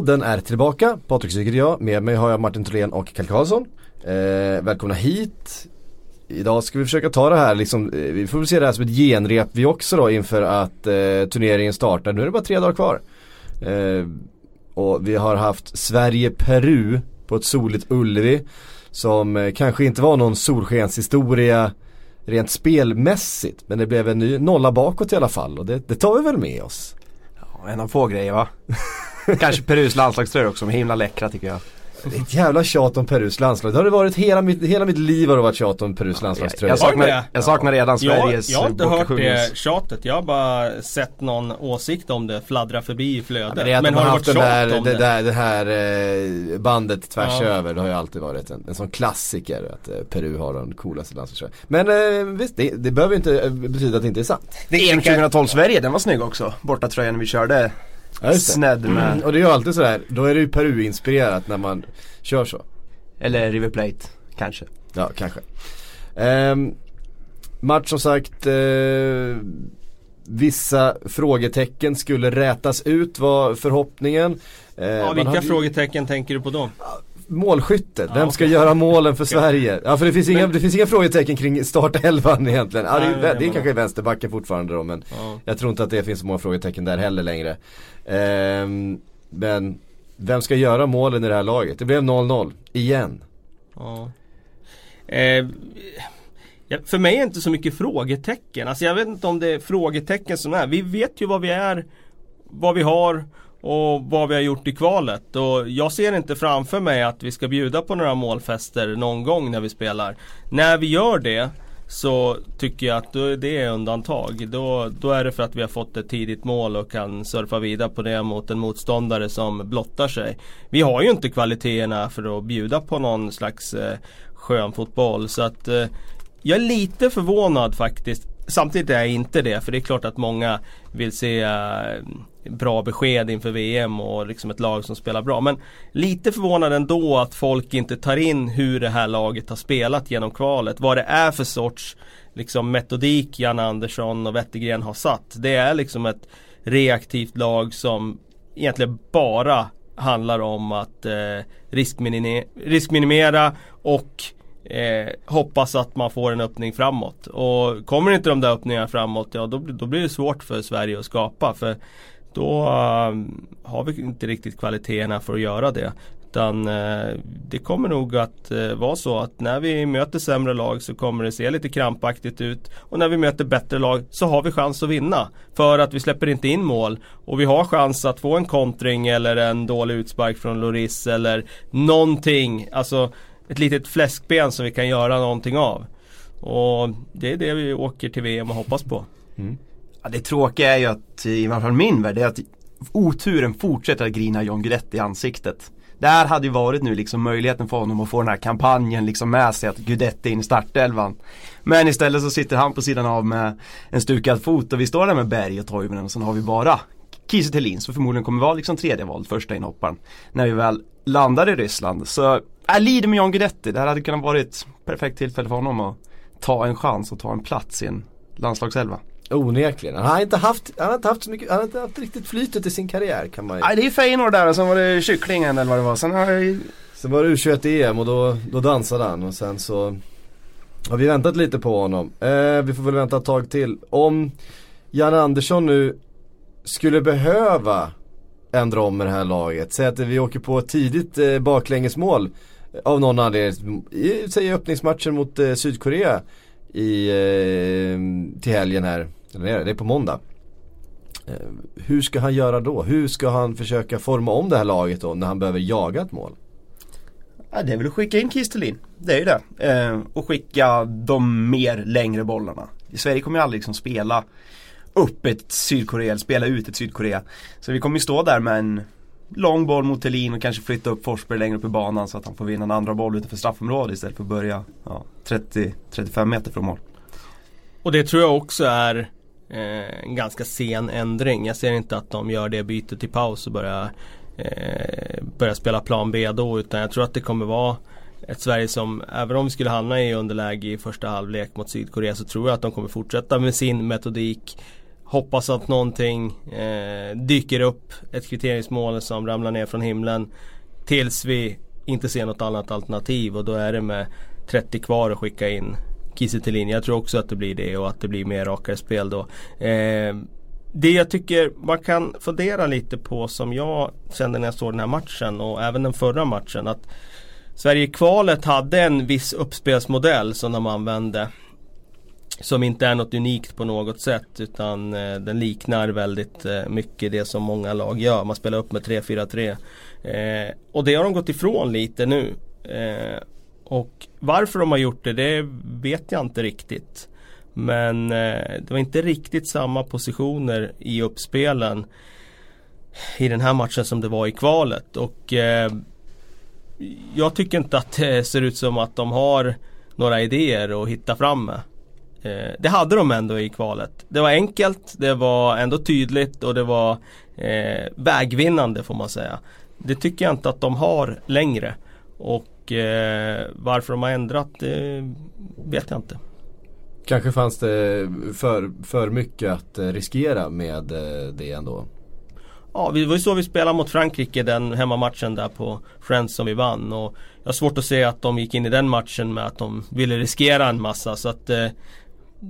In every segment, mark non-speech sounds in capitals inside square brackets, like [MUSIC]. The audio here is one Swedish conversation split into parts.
VM-podden är tillbaka. Patrik heter jag. Med mig har jag Martin Tholén och Kalle Karlsson. Eh, välkomna hit. Idag ska vi försöka ta det här liksom, eh, vi får väl se det här som ett genrep vi också då inför att eh, turneringen startar. Nu är det bara tre dagar kvar. Eh, och vi har haft Sverige-Peru på ett soligt Ullevi. Som eh, kanske inte var någon solskenshistoria rent spelmässigt. Men det blev en ny nolla bakåt i alla fall och det, det tar vi väl med oss. Ja, en av få grejer va? [LAUGHS] Kanske Perus landslagströjor också, de är himla läckra tycker jag. Det är ett jävla tjat om Perus landslag. Det har det varit hela mitt, hela mitt liv har det varit tjat om Perus landslagströja. Jag, saknar, jag saknar redan Sveriges Jag, jag har inte hört det tjatet. Jag har bara sett någon åsikt om det fladdra förbi i flödet. Ja, men, men har det varit tjat där, om det? Där, det här eh, bandet tvärs ja. över. Det har ju alltid varit en, en sån klassiker att eh, Peru har den coolaste landslagströjan. Men eh, visst, det, det behöver inte betyda att det inte är sant. Det är 2012 Sverige, den var snygg också. Borta tröjan när vi körde Ja, Snedd med. Mm, och det är ju alltid sådär, då är det ju Peru-inspirerat när man kör så. Eller River Plate, kanske. Ja, kanske. Um, match som sagt, uh, vissa frågetecken skulle rätas ut var förhoppningen. Uh, ja, vilka hade... frågetecken tänker du på då? Målskyttet, vem ska okay. göra målen för Sverige? Ja för det finns, inga, men... det finns inga frågetecken kring startelvan egentligen. Ja, det, är, nej, det är kanske vänsterbacken fortfarande då men ja. jag tror inte att det finns så många frågetecken där heller längre. Ehm, men vem ska göra målen i det här laget? Det blev 0-0, igen. Ja. Eh, för mig är det inte så mycket frågetecken. Alltså jag vet inte om det är frågetecken som är. Vi vet ju vad vi är, vad vi har och vad vi har gjort i kvalet. Och jag ser inte framför mig att vi ska bjuda på några målfester någon gång när vi spelar. När vi gör det så tycker jag att det är undantag. Då, då är det för att vi har fått ett tidigt mål och kan surfa vidare på det mot en motståndare som blottar sig. Vi har ju inte kvaliteterna för att bjuda på någon slags eh, skön fotboll. Så att eh, jag är lite förvånad faktiskt. Samtidigt är jag inte det för det är klart att många vill se eh, bra besked inför VM och liksom ett lag som spelar bra. Men lite förvånad ändå att folk inte tar in hur det här laget har spelat genom kvalet. Vad det är för sorts liksom, metodik Janne Andersson och Wettergren har satt. Det är liksom ett reaktivt lag som egentligen bara handlar om att eh, riskminimera, riskminimera och eh, hoppas att man får en öppning framåt. Och kommer inte de där öppningarna framåt, ja då, då blir det svårt för Sverige att skapa. För då eh, har vi inte riktigt kvaliteterna för att göra det. Utan eh, det kommer nog att eh, vara så att när vi möter sämre lag så kommer det se lite krampaktigt ut. Och när vi möter bättre lag så har vi chans att vinna. För att vi släpper inte in mål. Och vi har chans att få en kontring eller en dålig utspark från Loris eller någonting. Alltså ett litet fläskben som vi kan göra någonting av. Och det är det vi åker till VM och hoppas på. Mm. Ja, det tråkiga är ju att, i alla fall min värld, är att oturen fortsätter att grina John Guidetti i ansiktet. Det här hade ju varit nu liksom möjligheten för honom att få den här kampanjen liksom med sig att Guidetti är in i startelvan. Men istället så sitter han på sidan av med en stukad fot och vi står där med Berg och Toivonen och sen har vi bara Kiese Thelin som förmodligen kommer vara liksom tredje val, första inhopparen. När vi väl landar i Ryssland. Så jag lider med John Guidetti. Det här hade kunnat vara ett perfekt tillfälle för honom att ta en chans och ta en plats i en landslagselva. Onekligen. Han har inte haft, han har inte haft så mycket, han har inte haft riktigt flytet i sin karriär kan man ju. Nej det är Feyenoord där och sen var det kycklingen eller vad det var. Sen har jag Sen var det U21-EM och då, då dansade han och sen så har vi väntat lite på honom. Eh, vi får väl vänta ett tag till. Om Jan Andersson nu skulle behöva ändra om med det här laget. Säg att vi åker på ett tidigt eh, baklängesmål av någon anledning. Säg öppningsmatchen mot eh, Sydkorea i, eh, till helgen här. Det är på måndag. Eh, hur ska han göra då? Hur ska han försöka forma om det här laget då när han behöver jaga ett mål? Ja, det är väl att skicka in Kistelin. Det är ju det. Eh, och skicka de mer längre bollarna. I Sverige kommer ju aldrig liksom spela upp ett Sydkorea, eller spela ut ett Sydkorea. Så vi kommer ju stå där med en lång boll mot Thelin och kanske flytta upp Forsberg längre upp i banan så att han får vinna en andra boll utanför straffområdet istället för att börja ja, 30-35 meter från mål. Och det tror jag också är eh, en ganska sen ändring. Jag ser inte att de gör det bytet i paus och börjar, eh, börjar spela plan B då utan jag tror att det kommer vara ett Sverige som, även om vi skulle hamna i underläge i första halvlek mot Sydkorea så tror jag att de kommer fortsätta med sin metodik hoppas att någonting eh, dyker upp. Ett kvitteringsmål som ramlar ner från himlen. Tills vi inte ser något annat alternativ och då är det med 30 kvar att skicka in Kiese Jag tror också att det blir det och att det blir mer rakare spel då. Eh, det jag tycker man kan fundera lite på som jag kände när jag såg den här matchen och även den förra matchen. att Sverige-kvalet hade en viss uppspelsmodell som de använde. Som inte är något unikt på något sätt utan eh, den liknar väldigt eh, mycket det som många lag gör. Man spelar upp med 3-4-3. Eh, och det har de gått ifrån lite nu. Eh, och varför de har gjort det, det vet jag inte riktigt. Men eh, det var inte riktigt samma positioner i uppspelen i den här matchen som det var i kvalet. Och eh, jag tycker inte att det ser ut som att de har några idéer att hitta fram med. Eh, det hade de ändå i kvalet. Det var enkelt, det var ändå tydligt och det var eh, vägvinnande får man säga. Det tycker jag inte att de har längre. Och eh, varför de har ändrat det vet jag inte. Kanske fanns det för, för mycket att eh, riskera med eh, det ändå? Ja, det var ju så vi spelade mot Frankrike den hemmamatchen där på Friends som vi vann. Och jag har svårt att se att de gick in i den matchen med att de ville riskera en massa. Så att eh,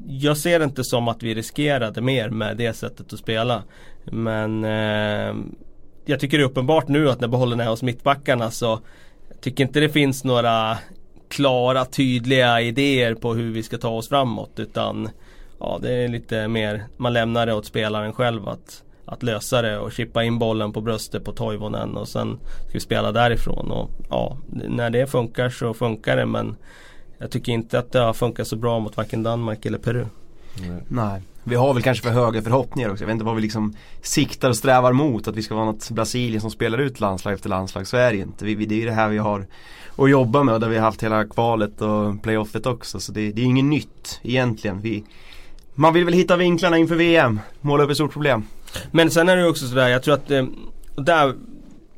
jag ser det inte som att vi riskerade mer med det sättet att spela. Men eh, jag tycker det är uppenbart nu att när bollen är hos mittbackarna så jag tycker inte det finns några klara tydliga idéer på hur vi ska ta oss framåt utan ja, det är lite mer man lämnar det åt spelaren själv att, att lösa det och chippa in bollen på bröstet på Toivonen och sen ska vi spela därifrån och ja, när det funkar så funkar det men jag tycker inte att det har funkat så bra mot varken Danmark eller Peru. Nej. Nej. Vi har väl kanske för höga förhoppningar också. Jag vet inte vad vi liksom siktar och strävar mot. Att vi ska vara något Brasilien som spelar ut landslag efter landslag. Så är det inte. Vi, det är det här vi har att jobba med. Och där vi har haft hela kvalet och playoffet också. Så det, det är inget nytt egentligen. Vi, man vill väl hitta vinklarna inför VM. Måla upp ett stort problem. Men sen är det också sådär, jag tror att eh, där,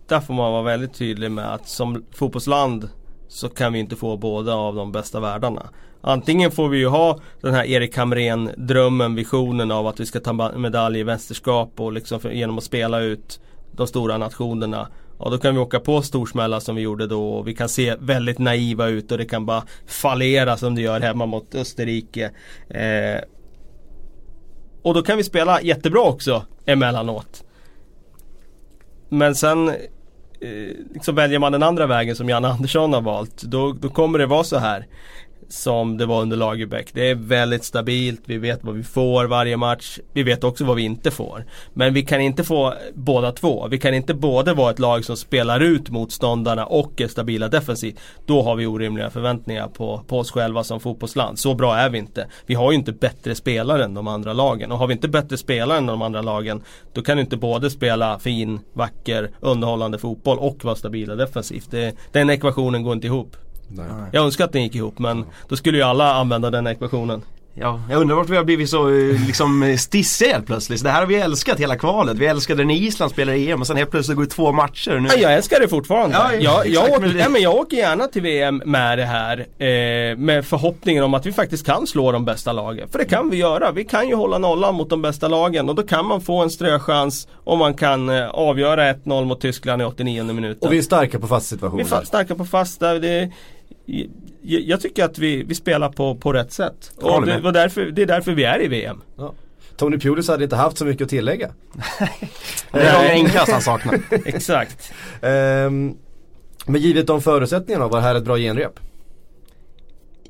där får man vara väldigt tydlig med att som fotbollsland så kan vi inte få båda av de bästa världarna. Antingen får vi ju ha den här Erik Hamrén drömmen, visionen av att vi ska ta medalj i mästerskap och liksom för, genom att spela ut de stora nationerna. Ja då kan vi åka på storsmällar som vi gjorde då och vi kan se väldigt naiva ut och det kan bara fallera som det gör hemma mot Österrike. Eh, och då kan vi spela jättebra också emellanåt. Men sen Eh, liksom väljer man den andra vägen som Janne Andersson har valt. Då, då kommer det vara så här som det var under Lagerbäck. Det är väldigt stabilt, vi vet vad vi får varje match. Vi vet också vad vi inte får. Men vi kan inte få båda två. Vi kan inte både vara ett lag som spelar ut motståndarna och är stabila defensivt. Då har vi orimliga förväntningar på, på oss själva som fotbollsland. Så bra är vi inte. Vi har ju inte bättre spelare än de andra lagen. Och har vi inte bättre spelare än de andra lagen då kan du inte både spela fin, vacker, underhållande fotboll och vara stabila defensivt. Det, den ekvationen går inte ihop. Nej. Jag önskar att den gick ihop men då skulle ju alla använda den ekvationen. Ja, jag undrar varför vi har blivit så eh, liksom stissiga helt plötsligt. Så det här har vi älskat hela kvalet. Vi älskade när Island spelade EM och sen helt plötsligt går det två matcher. Nu. Ja, jag älskar det fortfarande. Ja, jag, jag, åker, ja, men jag åker gärna till VM med det här. Eh, med förhoppningen om att vi faktiskt kan slå de bästa lagen. För det kan vi göra. Vi kan ju hålla nollan mot de bästa lagen och då kan man få en ströchans om man kan eh, avgöra 1-0 mot Tyskland i 89 minuten. Och vi är starka på fast situationer. Vi är starka på fasta. Det, jag tycker att vi, vi spelar på, på rätt sätt. Och det, var därför, det är därför vi är i VM. Ja. Tony Pulis hade inte haft så mycket att tillägga. [LAUGHS] det är enklaste han saknar. [LAUGHS] Exakt. Um, men givet de förutsättningarna, var det här ett bra genrep?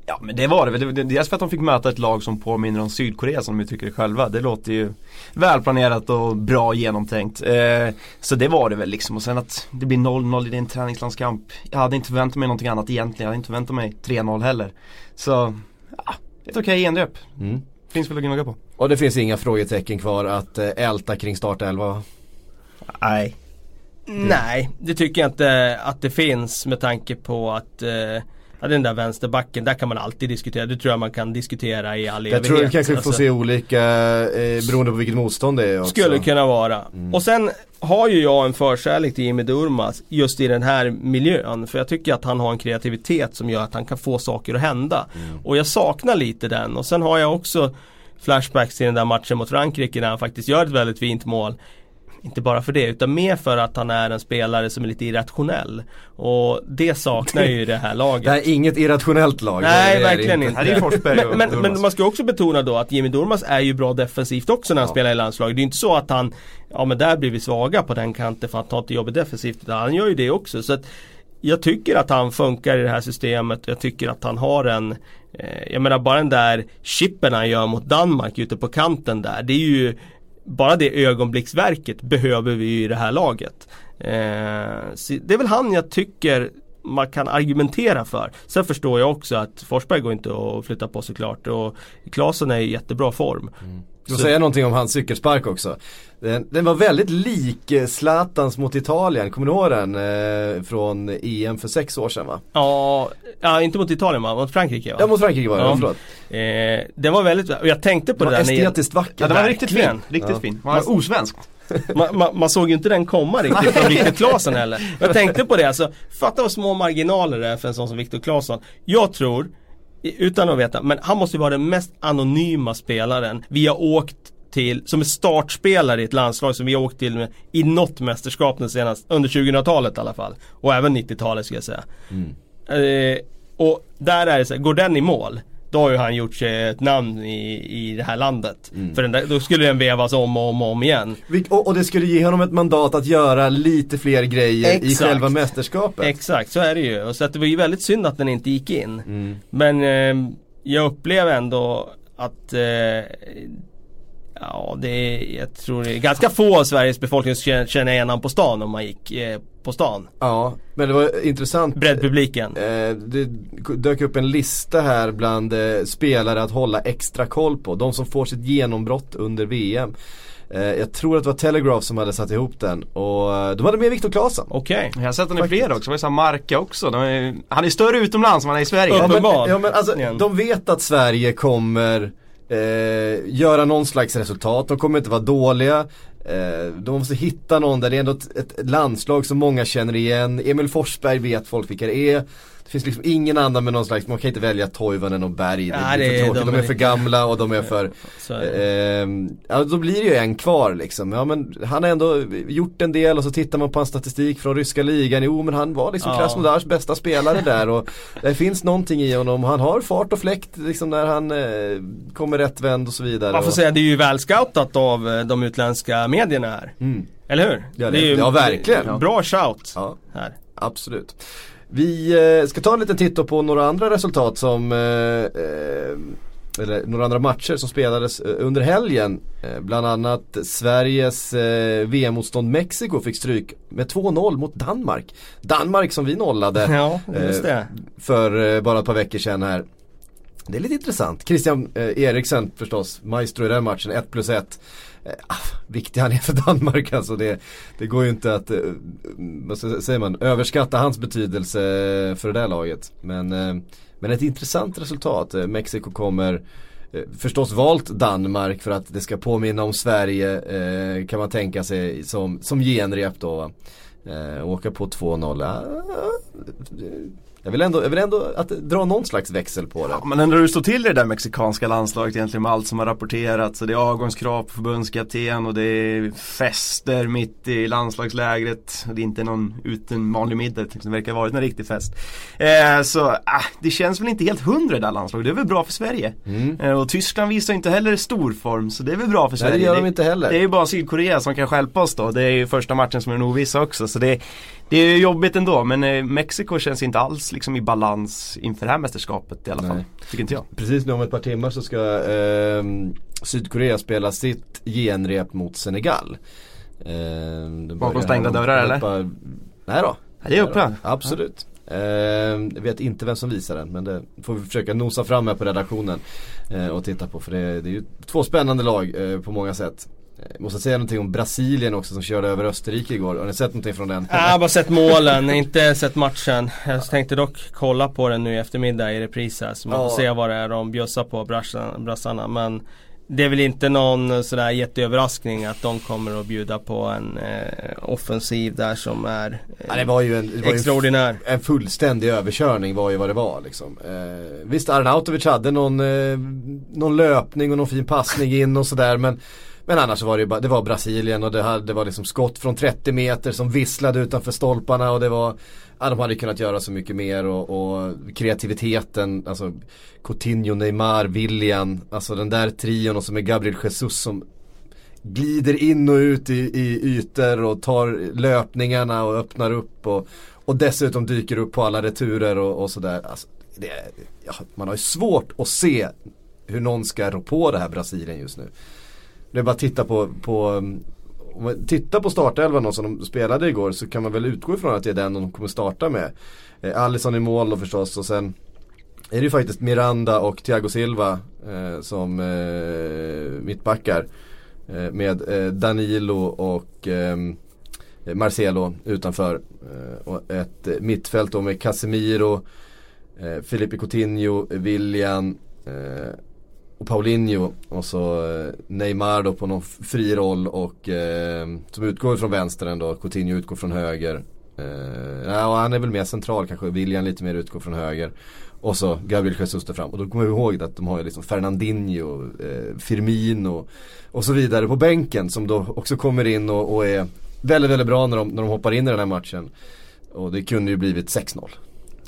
Ja men det var det väl. Dels för att de fick möta ett lag som påminner om Sydkorea som de tycker det själva. Det låter ju välplanerat och bra genomtänkt. Eh, så det var det väl liksom. Och sen att det blir 0-0 i din träningslandskamp. Jag hade inte förväntat mig någonting annat egentligen. Jag hade inte förväntat mig 3-0 heller. Så, ja, ett okej okay genrep. Mm. Finns väl att gnugga på. Och det finns inga frågetecken kvar att eh, älta kring startelva? Nej. Mm. Nej, det tycker jag inte att det finns med tanke på att eh, Ja, den där vänsterbacken, där kan man alltid diskutera. Det tror jag man kan diskutera i all evighet. Jag tror kanske vi får alltså, se olika eh, beroende på vilket motstånd det är också. Skulle kunna vara. Mm. Och sen har ju jag en förkärlek till Jimmy Durmas just i den här miljön. För jag tycker att han har en kreativitet som gör att han kan få saker att hända. Mm. Och jag saknar lite den. Och sen har jag också flashbacks till den där matchen mot Frankrike när han faktiskt gör ett väldigt fint mål. Inte bara för det utan mer för att han är en spelare som är lite irrationell. Och det saknar ju det här laget. Det här är inget irrationellt lag. Nej, verkligen inte. Och Men, men, men man ska också betona då att Jimmy Durmaz är ju bra defensivt också när han Ja. spelar i landslaget. Det är ju inte så att han, ja men där blir vi svaga på den kanten för att ta inte jobbet defensivt. Han gör ju det också. Så att jag tycker att han funkar i det här systemet. Jag tycker att han har en eh, Jag menar bara den där chippen han gör mot Danmark ute på kanten där. Det är ju bara det ögonblicksverket behöver vi ju i det här laget. Eh, så det är väl han jag tycker man kan argumentera för. Sen förstår jag också att Forsberg går inte att flytta på såklart och Klasen är i jättebra form. Mm säger jag någonting om hans cykelspark också. Den, den var väldigt lik eh, Zlatans mot Italien, kommer ni ihåg den? Eh, från EM för sex år sedan va? Ja, ja inte mot Italien va? Mot Frankrike va? Ja mot Frankrike var det, Ja. ja. förlåt. Eh, den var väldigt, och jag tänkte på Det det, där estetiskt vacker. Ja, det var riktigt fin. Riktigt Ja. fin. Man var osvenskt. man, man, man såg ju inte den komma riktigt från [LAUGHS] Viktor Claesson heller. Jag tänkte på det alltså, fatta vad små marginaler det är för en sån som Viktor Claesson. Jag tror, utan att veta, men han måste ju vara den mest anonyma spelaren vi har åkt till, som är startspelare i ett landslag som vi har åkt till med, i något mästerskap den senaste, under 2000-talet i alla fall. Och även 90-talet ska jag säga. Eh, och där är det så här, går den i mål då har ju han gjort sig ett namn i, i det här landet. För den där, då skulle den vevas om och om och om igen. Och, och det skulle ge honom ett mandat att göra lite fler grejer i Exakt. själva mästerskapet. Exakt, så är det ju. Och så att det var ju väldigt synd att den inte gick in. Mm. Men eh, jag upplever ändå att eh, Ja, det är, jag tror det är ganska få av Sveriges befolkning som känner- igen honom på stan om man gick eh, på stan. Ja, men det var intressant. Breddpubliken. Eh, det dök upp en lista här bland eh, spelare att hålla extra koll på. De som får sitt genombrott under VM. Eh, jag tror att det var Telegraph som hade satt ihop den och eh, de hade med Viktor Claesson. Okej. Jag har sett den i flera också, det var ju Marca också. De är, han är större utomlands än han är i Sverige. Ja, Ja men, ja, men alltså, de vet att Sverige kommer eh, göra någon slags resultat. De kommer inte vara dåliga. Eh, de måste hitta någon där det är ändå ett, ett landslag som många känner igen. Emil Forsberg vet folk vilka det är. Det finns liksom ingen annan med någon slags, man kan inte välja Toivonen och Berg. Det, Nej, det är det för tråkigt. de De, är är för gamla och de är för Så är det. Ehm, ja då blir det ju en kvar liksom. Ja men han har ändå gjort en del och så tittar man på hans statistik från ryska ligan. Jo men han var liksom Ja. Krasnodars bästa spelare där och det finns någonting i honom. Han har fart och fläkt liksom när han eh, kommer rätt vänd och så vidare. Man får och, säga det är ju välscoutat av eh, de utländska medierna här. mm, Eller hur? Ja, det- är ju ja, verkligen. en Bra shout ja, här. absolut. Vi eh, ska ta en liten titt på några andra resultat som eh, eh, eller några andra matcher som spelades under helgen. Bland annat Sveriges VM-motstånd Mexiko fick stryk med 2-0 mot Danmark. Danmark som vi nollade [LAUGHS] Ja, för bara ett par veckor sedan här. Det är lite intressant. Christian Eriksen förstås, maestro i den matchen, 1 plus 1. Eh, ah, viktig han är för Danmark alltså. Det, det går ju inte att, eh, vad säger man, överskatta hans betydelse för det där laget. Men, eh, men ett intressant resultat. Mexiko kommer förstås valt Danmark för att det ska påminna om Sverige kan man tänka sig som, som genrep då. va. Åka på 2-0. Jag vill ändå, jag vill ändå att, dra någon slags växel på det. Ja, men ändå hur det står till i det där mexikanska landslaget egentligen med allt som har rapporterats. Det är avgångskrav på förbundskapten och det är fester mitt i landslagslägret. Det är inte någon uten vanlig middag, det verkar ha varit en riktig fest. Eh, så ah, det känns väl inte helt hundra det här landslaget. Det är väl bra för Sverige. Mm. Eh, och Tyskland visar inte heller stor form så det är väl bra för Nej, Sverige. det gör de inte heller. Det är ju bara Sydkorea som kan stjälpa oss då. Det är ju första matchen som är den ovissa också. Så det, det är jobbigt ändå. Men eh, Mexiko känns inte alls liksom i balans inför det här mästerskapet i alla fall. Nej. Tycker inte jag. Precis nu om ett par timmar så ska ehm, Sydkorea spela sitt genrep mot Senegal. Det Bakom stängda dörrar, eller? par- Nej då. Det är då. Absolut. Jag vet inte vem som visar den men det får vi försöka nosa fram här på redaktionen eh, och titta på för det, det är ju två spännande lag eh, på många sätt. Eh, Jag måste säga någonting om Brasilien också som körde över Österrike igår. Har ni sett någonting från den? Jag har bara sett målen, inte sett matchen. Jag tänkte dock kolla på den nu i eftermiddag i repris här. Så man får Ja. se vad det är de bjussar på brassarna. Men det är väl inte någon sådär jätteöverraskning att de kommer att bjuda på en eh, offensiv där som är eh, Ja, det var ju en, det var extraordinär. en fullständig överkörning var ju vad det var liksom. Eh, visst Arnautovic hade någon, eh, någon löpning och någon fin passning in och sådär men men annars var det ju bara, det var Brasilien och det, hade, det var liksom skott från 30 meter som visslade utanför stolparna och det var Ja de hade kunnat göra så mycket mer och, och kreativiteten, alltså Coutinho, Neymar, Willian alltså den där trion och så med Gabriel Jesus som glider in och ut i, i ytor och tar löpningarna och öppnar upp och, och dessutom dyker upp på alla returer och, och sådär. Alltså, det, ja, man har ju svårt att se hur någon ska rå på det här Brasilien just nu. Det är bara att titta på, på om man tittar på startelvan som de spelade igår så kan man väl utgå ifrån att det är den de kommer starta med. Eh, Alisson i mål då förstås och sen är det ju faktiskt Miranda och Thiago Silva eh, som eh, mittbackar. Eh, med eh, Danilo och eh, Marcelo utanför. Eh, och ett mittfält då med Casemiro, eh, Felipe Coutinho, William eh, och Paulinho och så eh, Neymar då på någon fri roll och eh, som utgår från vänster ändå. Coutinho utgår från höger. Eh, ja, han är väl mer central kanske. William lite mer utgår från höger. Och så Gabriel Jesus där fram. Och då kommer vi ihåg att de har ju liksom Fernandinho, eh, Firmino och så vidare på bänken som då också kommer in och, och, är väldigt, väldigt bra när de, när de hoppar in i den här matchen. Och det kunde ju blivit 6-0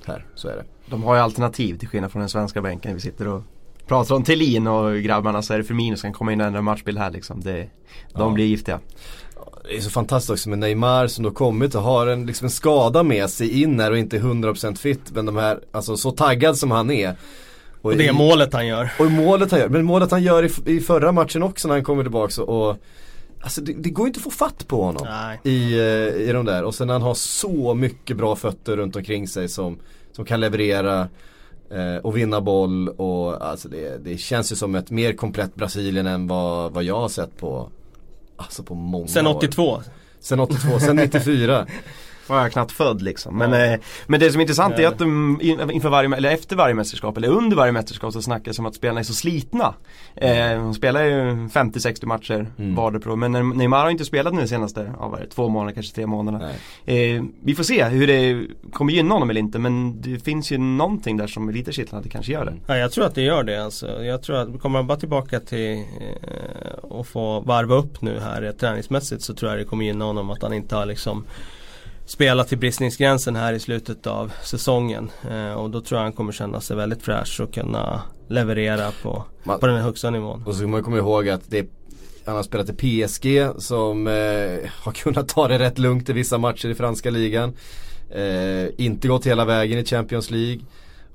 här, så är det. De har ju alternativ till skillnad från den svenska bänken. Vi sitter och pratar om Thelin och grabbarna så är det Firmino som kan komma in och ändra matchbild här liksom. Det, de ja. blir giftiga. Det är så fantastiskt också med Neymar som då kommit och har en, liksom en skada med sig in här och inte 100% fit. Men de här, alltså så taggad som han är. Och, och det är målet han gör. Och målet han gör. Men målet han gör i, i förra matchen också när han kommer tillbaka och Alltså det, det, går inte att få fatt på honom i, eh, i de där. Och sen han har så mycket bra fötter runt omkring sig som, som kan leverera eh, och vinna boll. Och alltså det, det känns ju som ett mer komplett Brasilien än vad, vad jag har sett på Alltså på många Sen 82? År. Sen 82, sen 94 [LAUGHS] var jag knappt född liksom. Men, ja. eh, men det som är intressant är att de inför varje, eller efter varje mästerskap eller under varje mästerskap så snackas om att spelarna är så slitna. Eh, de spelar ju 50-60 matcher mm. vardera Men Neymar har inte spelat nu de senaste, ja, vad är det, två månader, kanske tre månader. Eh, vi får se hur det kommer gynna honom eller inte men det finns ju någonting där som är lite kittlande det kanske gör det. Ja, jag tror att det gör det alltså. Jag tror att kommer man bara tillbaka till eh, att få varva upp nu här träningsmässigt så tror jag det kommer gynna honom att han inte har liksom spela till bristningsgränsen här i slutet av säsongen. Eh, och då tror jag han kommer känna sig väldigt fräsch och kunna leverera på, man, på den högsta nivån. Och så ska man komma ihåg att det han har spelat i PSG som eh, har kunnat ta det rätt lugnt i vissa matcher i franska ligan. Eh, inte gått hela vägen i Champions League.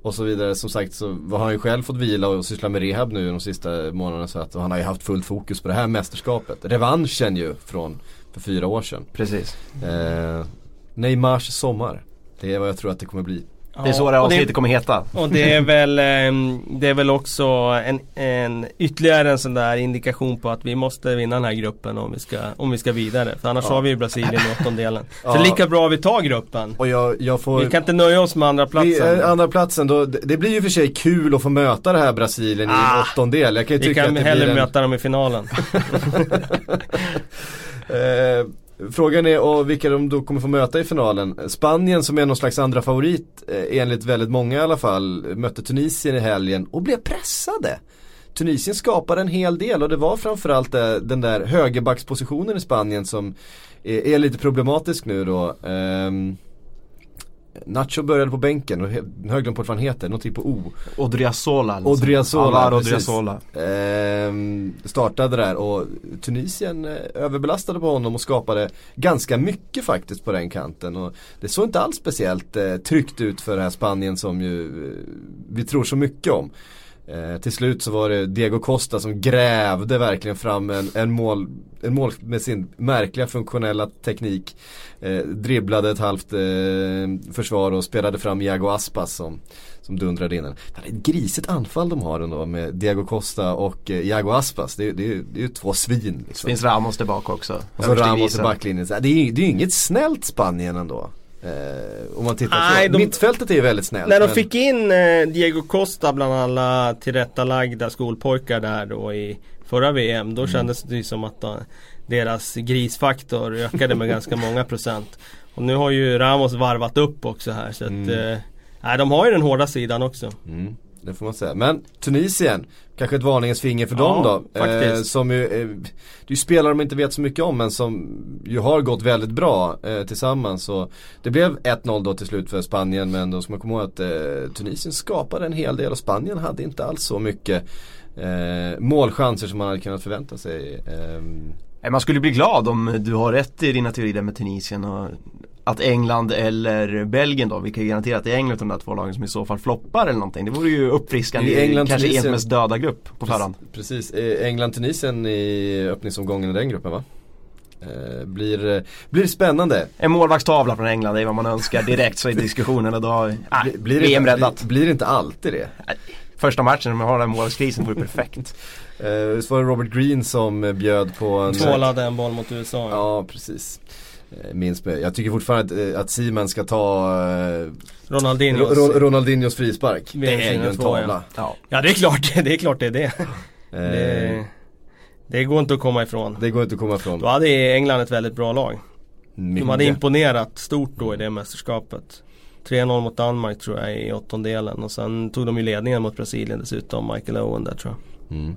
Och så vidare. Som sagt så har han ju själv fått vila och syssla med rehab nu de sista månaderna. Så att, han har ju haft fullt fokus på det här mästerskapet. Revanschen ju från för fyra år sedan. Precis. Eh, Neymars sommar. Det är vad jag tror att det kommer bli. Det är så det avsnittet kommer heta. Och det är [LAUGHS] väl, ehm, det är väl också en, en ytterligare en sån där indikation på att vi måste vinna den här gruppen om vi ska, om vi ska vidare. För annars ja. har vi ju Brasilien i åttondelen. [LAUGHS] Ja. Så lika bra vi tar gruppen. Och jag, jag får, vi kan inte nöja oss med andra platsen. Vi, andra platsen då, det blir ju för sig kul att få möta det här Brasilien ah, i en åttondel. Jag kan ju vi tycka kan att det hellre en... möta dem i finalen. [LAUGHS] eh, Frågan är och vilka de då kommer få möta i finalen. Spanien som är någon slags andra favorit eh, enligt väldigt många i alla fall mötte Tunisien i helgen och blev pressade. Tunisien skapade en hel del och det var framförallt eh, den där högerbackspositionen i Spanien som är, är lite problematisk nu då. Um, Nacho började på bänken och jag har glömt bort vad han heter, någonting på O. Odriazola. Odriazola, Alar Odriazola. Ehm, startade där och Tunisien eh, överbelastade på honom och skapade ganska mycket faktiskt på den kanten. Och det såg inte alls speciellt eh, tryggt ut för det här Spanien som ju eh, vi tror så mycket om. Eh, till slut så var det Diego Costa som grävde verkligen fram en, en, mål, en mål med sin märkliga funktionella teknik. Eh, dribblade ett halvt eh, försvar och spelade fram Iago Aspas som, som dundrade in den. Det är ett grisigt anfall de har ändå med Diego Costa och eh, Iago Aspas. Det, det, det är ju två svin. Liksom. Det finns Ramos tillbaka också. Och så Ramos i backlinjen. Det är ju det inget snällt Spanien ändå. Eh, om man tittar Nej, på, de- mittfältet är ju väldigt snällt. När de men- fick in eh, Diego Costa bland alla tillrättalagda skolpojkar där då i förra VM Mm. Då kändes det ju som att eh, deras grisfaktor ökade med ganska många procent Och nu har ju Ramos varvat upp också här så att Mm. eh, de har ju den hårda sidan också Mm, det får man säga. Men Tunisien, kanske ett varningens finger för Ja, dem då. faktiskt. som ju, eh, det är ju spelare man inte vet så mycket om men som ju har gått väldigt bra eh, tillsammans. Så det blev 1-0 då till slut för Spanien men då ska man komma ihåg att eh, Tunisien skapade en hel del och Spanien hade inte alls så mycket eh, målchanser som man hade kunnat förvänta sig. ehm. Man skulle bli glad om du har rätt i dina teorier med Tunisien och att England eller Belgien då, vi kan ju garantera att det är England av de där två lagen som i så fall floppar eller någonting. Det vore ju uppfriskande i England, kanske. EMs mest döda grupp på förhand. Precis, Eh, England-Tunisien i öppningsomgången i den gruppen va? Eh, blir, eh, blir spännande. En målvaktstavla från England, är vad man önskar direkt så i diskussionen och då, [LAUGHS] äh, Blir, blir, VM inte, räddat. blir, blir det inte alltid det? Första matchen när man har den här målvaktskrisen vore perfekt. [LAUGHS] Eh, så var det Robert Green som bjöd på en Tvålade en boll mot USA Ja precis Eh, mig. Jag tycker fortfarande att, eh, att Seaman ska ta eh, Ronaldinho Ro- Ro- Ronaldinhos frispark. Det är ju en tavla. Ja. Ja det är klart, [LAUGHS] det är klart det är det. Eh, det Det går inte att komma ifrån. det går inte att komma ifrån. Då hade England ett väldigt bra lag. De hade Mycket. imponerat stort då i det mästerskapet. 3-0 mot Danmark tror jag i åttondelen och sen tog de ju ledningen mot Brasilien dessutom, Michael Owen där tror jag. Mm.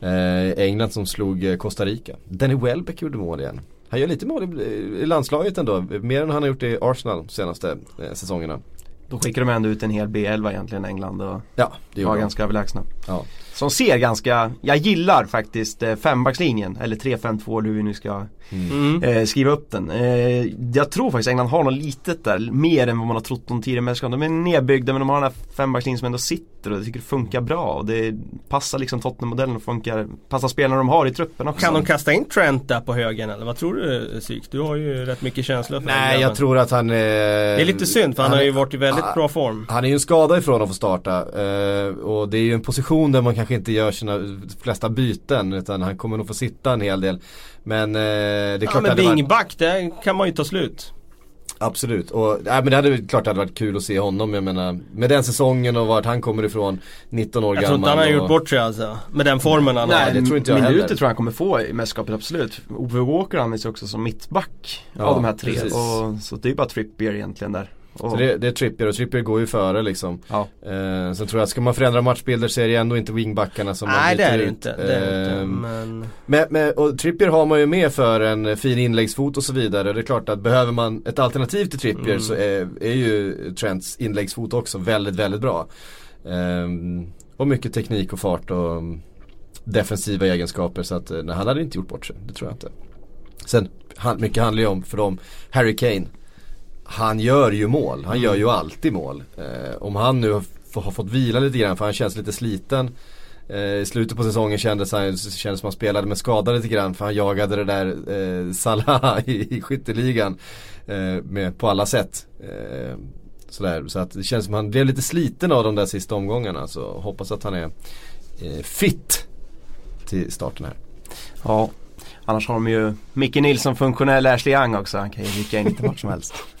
Eh, England som slog Costa Rica. Danny Welbeck gjorde mål igen. Han gör lite mål i, i landslaget ändå. Mer än han har gjort i Arsenal de senaste eh, säsongerna. Då skickar de ändå ut en hel B11 egentligen England och Ja, det var ganska överlägsna. Ja. Som ser ganska, jag gillar faktiskt eh, fembackslinjen eller 3-5-2 hur vi nu ska Mm. eh, skriva upp den. Eh, jag tror faktiskt England har något litet där, mer än vad man har trott de tidigare mästerskapen. De är nedbyggda men de har den här fembackslinjen som ändå sitter och jag tycker det funkar bra. Och det passar liksom Tottenham-modellen och funkar, passar spelarna de har i truppen också. Kan de kasta in Trent där på högen eller vad tror du Syk? Du har ju rätt mycket känslor för den Nej, grabben. jag tror att han eh, Det är lite synd för han, har ju varit i väldigt Ah, bra form. Han är ju en skada ifrån att få starta eh, och det är ju en position där man kanske inte gör sina flesta byten utan han kommer nog få sitta en hel del. Men eh, det är klart Ja men wingback, det kan man ju ta slut. Absolut, och nej, men det hade klart det hade varit kul att se honom. Jag menar med den säsongen och vart han kommer ifrån. 19 år Jag gammal. tror inte han har och, gjort bort sig alltså. Med den formen han Nej, har. det tror inte jag minuter heller. tror jag han kommer få i mästerskapet absolut. Ove Walker används ju också som mittback Ja, av de här tre. Och, så det är bara Trippier egentligen där. Så det, det är Trippier och Trippier går ju före liksom. ja. Eh, sen tror jag att ska man förändra matchbilder så är det ändå inte wingbackarna som man Nej det byter är det ut. inte. Det är det inte. Ehm, Men... Men, men, och Trippier har man ju med för en fin inläggsfot och så vidare. Det är klart att behöver man ett alternativ till Trippier Mm. så är, är ju Trents inläggsfot också väldigt, väldigt bra. Ehm, och mycket teknik och fart och mm, defensiva egenskaper så att eh, nej, han hade inte gjort bort sig. Det tror jag inte. Sen, han, mycket handlar ju om för dem, Harry Kane. Han gör ju mål, han gör ju alltid mål. Eh, om han nu har fått vila lite grann för han känns lite sliten. Eh, I slutet på säsongen kändes han kändes som han spelade med skada lite grann för han jagade det där eh, Salah [LAUGHS] i, i skytteligan. Eh, med, på alla sätt. Eh, sådär. Så att det känns som han blev lite sliten av de där sista omgångarna. Så hoppas att han är eh, fit till starten här. ja. Annars har de ju Micke Nilsson funktionell Ashley Young också. Han kan ju rycka in lite vart som helst. [LAUGHS]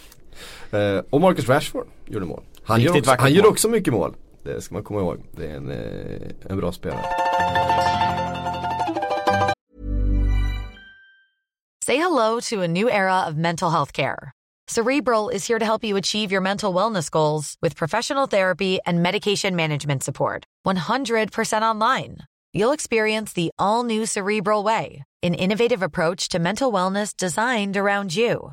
Eh, och Marcus Rashford gjorde mål. Han, gör också, han gör mål. också mycket mål. Det ska man komma ihåg. Det är en, eh, en bra spelare. Say hello to a new era of mental health care. Cerebral is here to help you achieve your mental wellness goals with professional therapy and medication management support. 100% online. You'll experience the all new Cerebral Way, an innovative approach to mental wellness designed around you.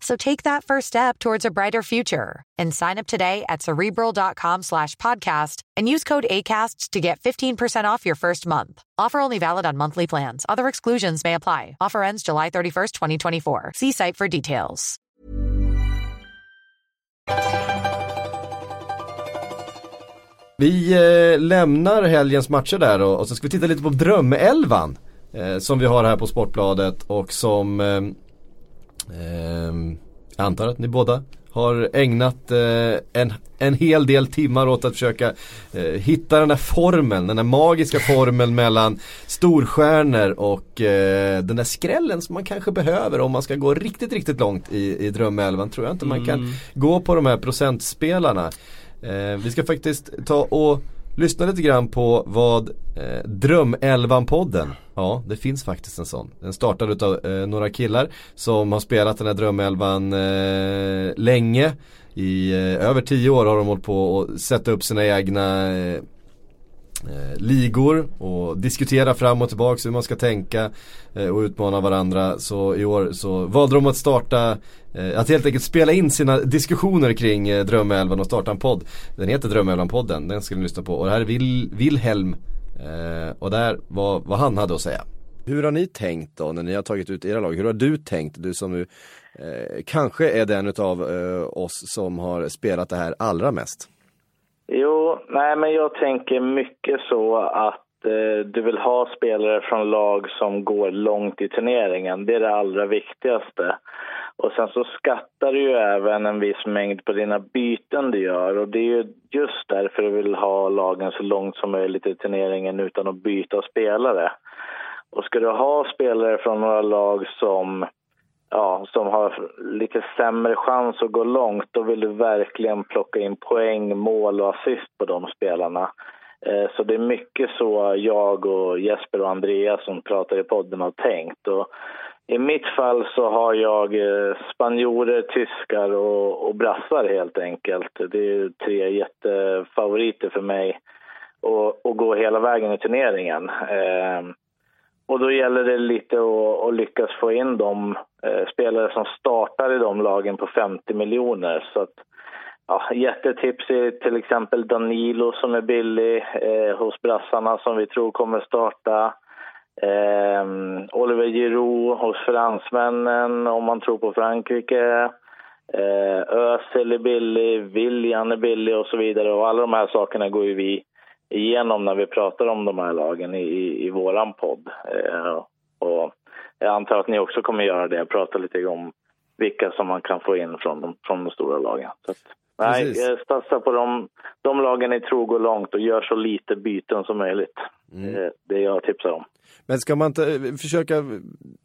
So take that first step towards a brighter future and sign up today at cerebral.com slash podcast and use code ACAST to get 15% off your first month. Offer only valid on monthly plans. Other exclusions may apply. Offer ends July 31st, 2024. See site for details. Vi eh, lämnar helgens matcher där och, och så ska vi titta lite på drömelvan eh, som vi har här på Sportbladet och som eh, jag antar att ni båda har ägnat eh, en, en hel del timmar åt att försöka eh, hitta den där formeln, den där magiska formeln mellan storstjärnor och eh, den där skrällen som man kanske behöver om man ska gå riktigt, riktigt långt i, i drömelvan. Tror jag inte man kan Mm. gå på de här procentspelarna. Vi ska faktiskt ta och lyssna lite grann på vad eh, Drömelvan-podden, ja det finns faktiskt en sån. Den startade av eh, några killar som har spelat den här Drömelvan eh, länge. I eh, över tio år har de hållit på att sätta upp sina egna eh, eh, ligor och diskutera fram och tillbaka hur man ska tänka eh, och utmana varandra. Så i år så valde de att starta, eh, att helt enkelt spela in sina diskussioner kring eh, Drömälven och starta en podd. Den heter Drömälven-podden, den ska ni lyssna på. Och det här är Vil Wilhelm eh, och där var vad han hade att säga. Hur har ni tänkt då när ni har tagit ut era lag? Hur har du tänkt? Du som nu eh, kanske är den utav eh, oss som har spelat det här allra mest. Jo, nej men jag tänker mycket så att eh, du vill ha spelare från lag som går långt i turneringen. Det är det allra viktigaste. Och sen så skattar du ju även en viss mängd på dina byten du gör och det är ju just därför du vill ha lagen så långt som möjligt i turneringen utan att byta spelare. Och ska du ha spelare från några lag som ja, som har lite sämre chans att gå långt, då vill du verkligen plocka in poäng, mål och assist på de spelarna. Eh, så det är mycket så jag och Jesper och Andreas som pratar i podden har tänkt. Och I mitt fall så har jag eh, spanjorer, tyskar och, och brassar helt enkelt. Det är tre jättefavoriter för mig att, att gå hela vägen i turneringen. Eh, och då gäller det lite att, att lyckas få in de eh, spelare som startar i de lagen på 50 miljoner. Så att, ja, jättetips är till exempel Danilo som är billig eh, hos brassarna som vi tror kommer starta. Eh, Oliver Giroud hos fransmännen om man tror på Frankrike. Eh, Özil är billig, William är billig och så vidare. Och alla de här sakerna går ju vi igenom när vi pratar om de här lagen i, i, i våran podd. Eh, och jag antar att ni också kommer göra det, prata lite om vilka som man kan få in från de, från de stora lagen. Så att, nej, satsa på de, de lagen ni tror går långt och gör så lite byten som möjligt. Eh, det jag tipsar om. Men ska man inte eh, försöka,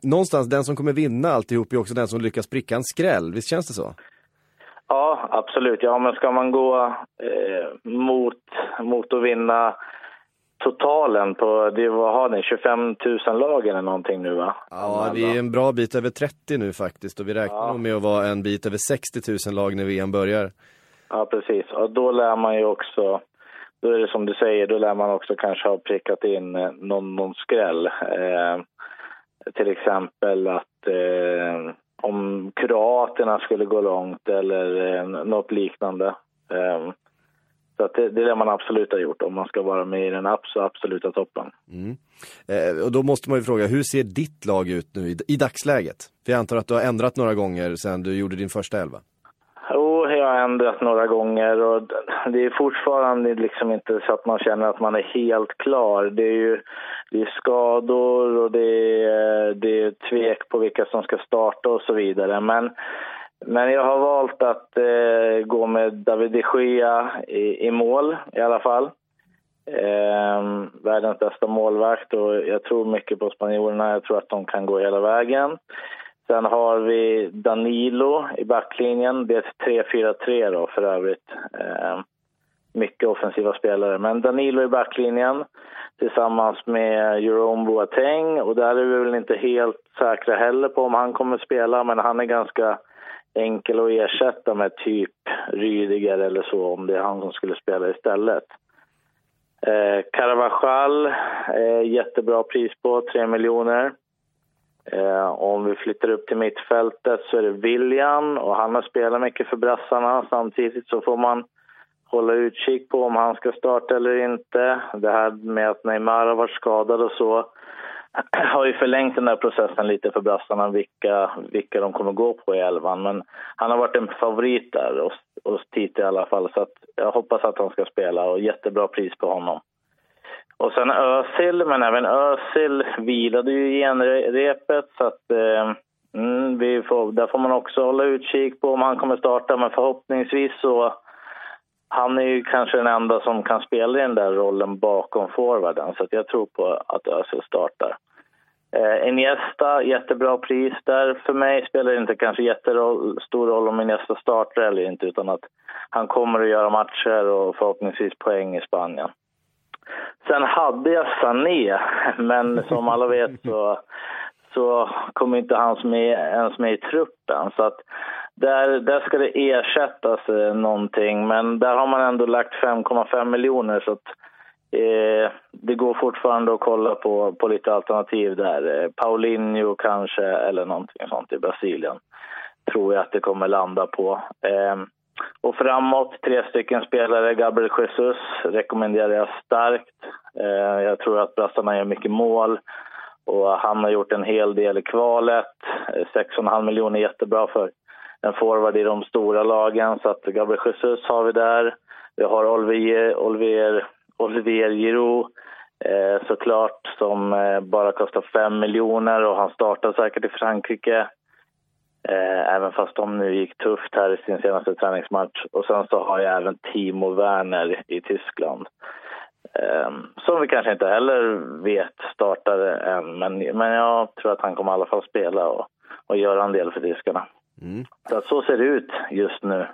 någonstans den som kommer vinna alltihop är också den som lyckas pricka en skräll, visst känns det så? Ja, absolut. Ja, men ska man gå eh, mot, mot att vinna totalen på, det, vad har ni, 25 000 lag eller någonting nu va? Ja, vi är en bra bit över 30 nu faktiskt och vi räknar Ja. med att vara en bit över 60 000 lag när VM börjar. Ja, precis. Och då lär man ju också, då är det som du säger, då lär man också kanske ha prickat in eh, någon, någon skräll. Eh, till exempel att eh, om kroaterna skulle gå långt eller eh, något liknande. Eh, så att det, det är det man absolut har gjort om man ska vara med i den abs- absoluta toppen. Mm. Eh, och då måste man ju fråga, hur ser ditt lag ut nu i, i dagsläget? För jag antar att du har ändrat några gånger sedan du gjorde din första elva. Jo, jag har ändrat några gånger och det är fortfarande liksom inte så att man känner att man är helt klar. Det är ju det är skador och det är, det är tvek på vilka som ska starta och så vidare. Men, men jag har valt att eh, gå med David de Gea i, i mål i alla fall. Eh, världens bästa målvakt och jag tror mycket på spanjorerna. Jag tror att de kan gå hela vägen. Sen har vi Danilo i backlinjen. Det är ett 3-4-3 då för övrigt. Eh, mycket offensiva spelare. Men Danilo i backlinjen tillsammans med Jerome Boateng. Och där är vi väl inte helt säkra heller på om han kommer spela. Men han är ganska enkel att ersätta med typ Rydiger eller så om det är han som skulle spela istället. Eh, Carvajal, eh, jättebra pris på, 3 miljoner. Eh, om vi flyttar upp till mittfältet så är det William och han har spelat mycket för brassarna. Samtidigt så får man hålla utkik på om han ska starta eller inte. Det här med att Neymar har varit skadad och så [CLEARS THROAT] har ju förlängt den där processen lite för brassarna, vilka, vilka de kommer gå på i elvan. Men han har varit en favorit där hos, hos Tite i alla fall, så att jag hoppas att han ska spela och jättebra pris på honom. Och sen Özil, men även Özil vilade ju genrepet så att eh, mm, vi får, där får man också hålla utkik på om han kommer starta. Men förhoppningsvis så han är ju kanske den enda som kan spela i den där rollen bakom forwarden. Så jag tror på att Özil startar. Eh, Iniesta, jättebra pris där. För mig spelar det inte kanske jättestor roll om Iniesta startar eller inte utan att han kommer att göra matcher och förhoppningsvis poäng i Spanien. Sen hade jag Sané, [LAUGHS] men som alla vet så, så kom inte han med, ens med i truppen. Så att där, där ska det ersättas eh, någonting, men där har man ändå lagt 5,5 miljoner så att eh, det går fortfarande att kolla på, på lite alternativ där. Eh, Paulinho kanske, eller någonting sånt i Brasilien, tror jag att det kommer landa på. Eh, och framåt, tre stycken spelare. Gabriel Jesus rekommenderar jag starkt. Eh, jag tror att brassarna gör mycket mål. Och han har gjort en hel del i kvalet. Eh, 6,5 miljoner är jättebra för en forward i de stora lagen. Så att Gabriel Jesus har vi där. Vi har Olivier, Olivier, Olivier Giroud eh, såklart som eh, bara kostar 5 miljoner och han startar säkert i Frankrike. Eh, även fast de nu gick tufft här i sin senaste träningsmatch. Och sen så har jag även Timo Werner i Tyskland. Eh, som vi kanske inte heller vet startade än, men, men jag tror att han kommer i alla fall spela och, och göra en del för tyskarna. Mm. Så, så ser det ut just nu.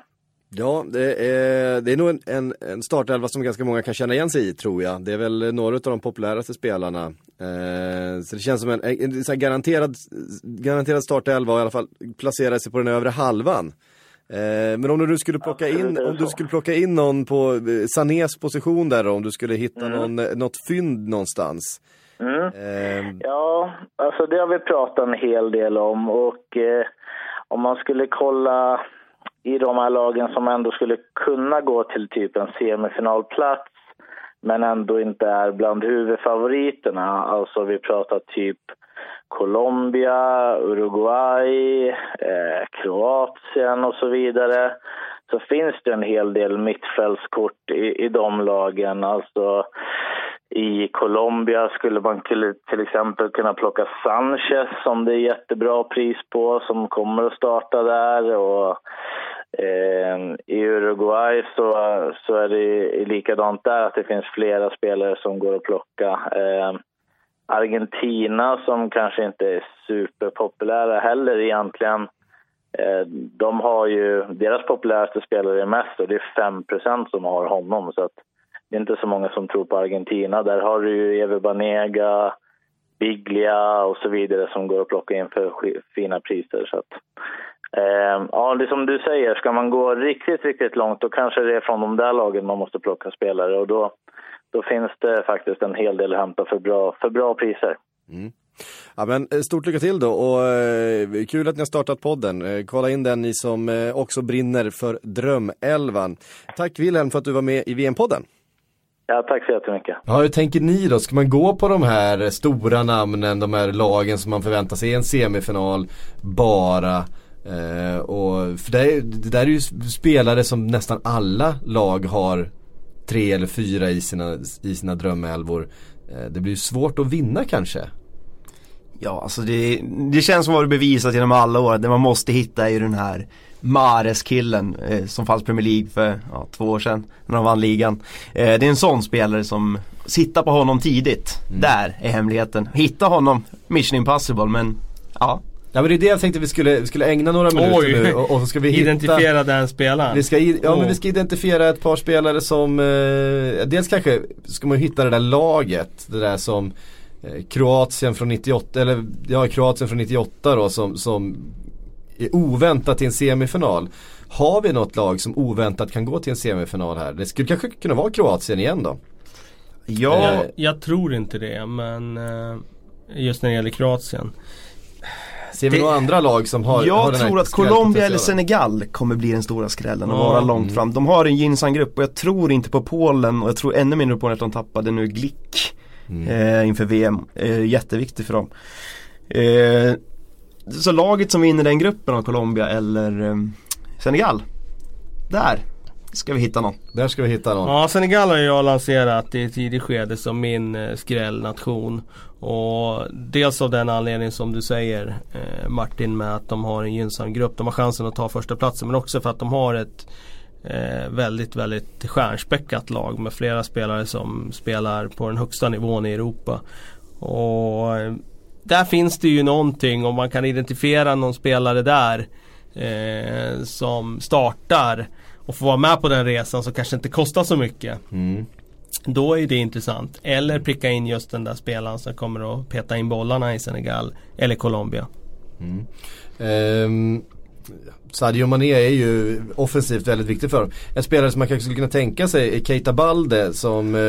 Ja, det är, det är nog en, en, en startelva som ganska många kan känna igen sig i tror jag. Det är väl några av de populäraste spelarna. Eh, så det känns som en, en, en garanterad, garanterad startelva och i alla fall placera sig på den övre halvan. Eh, men om du skulle plocka in, om du skulle plocka in någon på eh, Sanés position där om du skulle hitta mm. någon, något fynd någonstans. Mm. Eh, ja, alltså det har vi pratat en hel del om och om man skulle kolla i de här lagen som ändå skulle kunna gå till typ en semifinalplats men ändå inte är bland huvudfavoriterna. Alltså vi pratar typ Colombia, Uruguay, eh, Kroatien och så vidare. Så finns det en hel del mittfältskort i, i de lagen. Alltså i Colombia skulle man till, exempel kunna plocka Sanchez som det är jättebra pris på, som kommer att starta där. Och Eh, I Uruguay så, så är det likadant där, att det finns flera spelare som går att plocka. Eh, Argentina, som kanske inte är superpopulära heller egentligen, eh, de har ju, deras populäraste spelare är mest och det är 5% som har honom. Så att det är inte så många som tror på Argentina. Där har du ju Ever Banega, Biglia och så vidare som går att plocka in för fina priser. Så att, Eh, ja, det som du säger, ska man gå riktigt, riktigt långt då kanske det är från de där lagen man måste plocka spelare och då, då finns det faktiskt en hel del att hämta för bra, för bra priser. Mm. Ja, men eh, stort lycka till då och eh, kul att ni har startat podden. Eh, kolla in den ni som eh, också brinner för Drömelvan. Tack Wilhelm för att du var med i VM-podden. Ja, tack så jättemycket. Ja, hur tänker ni då? Ska man gå på de här stora namnen, de här lagen som man förväntar sig i en semifinal bara? Eh, och för det, det där är ju spelare som nästan alla lag har tre eller fyra i sina, i sina drömälvor. Eh, det blir ju svårt att vinna kanske. Ja, alltså det, det känns som att det bevisat genom alla år. Det man måste hitta är ju den här Mares-killen eh, som fanns Premier League för ja, två år sedan när de vann ligan. Eh, det är en sån spelare som sitta på honom tidigt. Mm. Där är hemligheten. Hitta honom, mission impossible men ja, Ja men det är det jag tänkte vi skulle, vi skulle ägna några minuter Oj. nu och, och så ska vi hitta Identifiera den spelaren vi ska, Ja oh. men vi ska identifiera ett par spelare som eh, Dels kanske ska man hitta det där laget Det där som eh, Kroatien från 98 eller ja Kroatien från 98 då som, som oväntat till en semifinal Har vi något lag som oväntat kan gå till en semifinal här? Det skulle kanske kunna vara Kroatien igen då Ja, eh, jag tror inte det men eh, Just när det gäller Kroatien Ser vi det, några andra lag som har Jag har tror att Colombia eller Senegal kommer bli den stora skrällen och ja, vara långt mm. fram. De har en gynnsam grupp och jag tror inte på Polen och jag tror ännu mindre på att de tappade nu Glick mm. eh, inför VM. Eh, jätteviktigt för dem. Eh, så laget som vinner den gruppen av Colombia eller eh, Senegal. Där ska vi hitta någon. Där ska vi hitta någon. Ja, Senegal har jag lanserat i ett tidigt skede som min eh, skrällnation. Och dels av den anledning som du säger eh, Martin med att de har en gynnsam grupp. De har chansen att ta första platsen men också för att de har ett eh, väldigt, väldigt stjärnspäckat lag med flera spelare som spelar på den högsta nivån i Europa. Och eh, där finns det ju någonting om man kan identifiera någon spelare där eh, som startar och får vara med på den resan som kanske inte kostar så mycket. Mm. Då är det intressant. Eller pricka in just den där spelaren som kommer att peta in bollarna i Senegal eller Colombia. Mm. Um, Sadio Mané är ju offensivt väldigt viktig för dem. En spelare som man kanske skulle kunna tänka sig är Keita Balde som uh,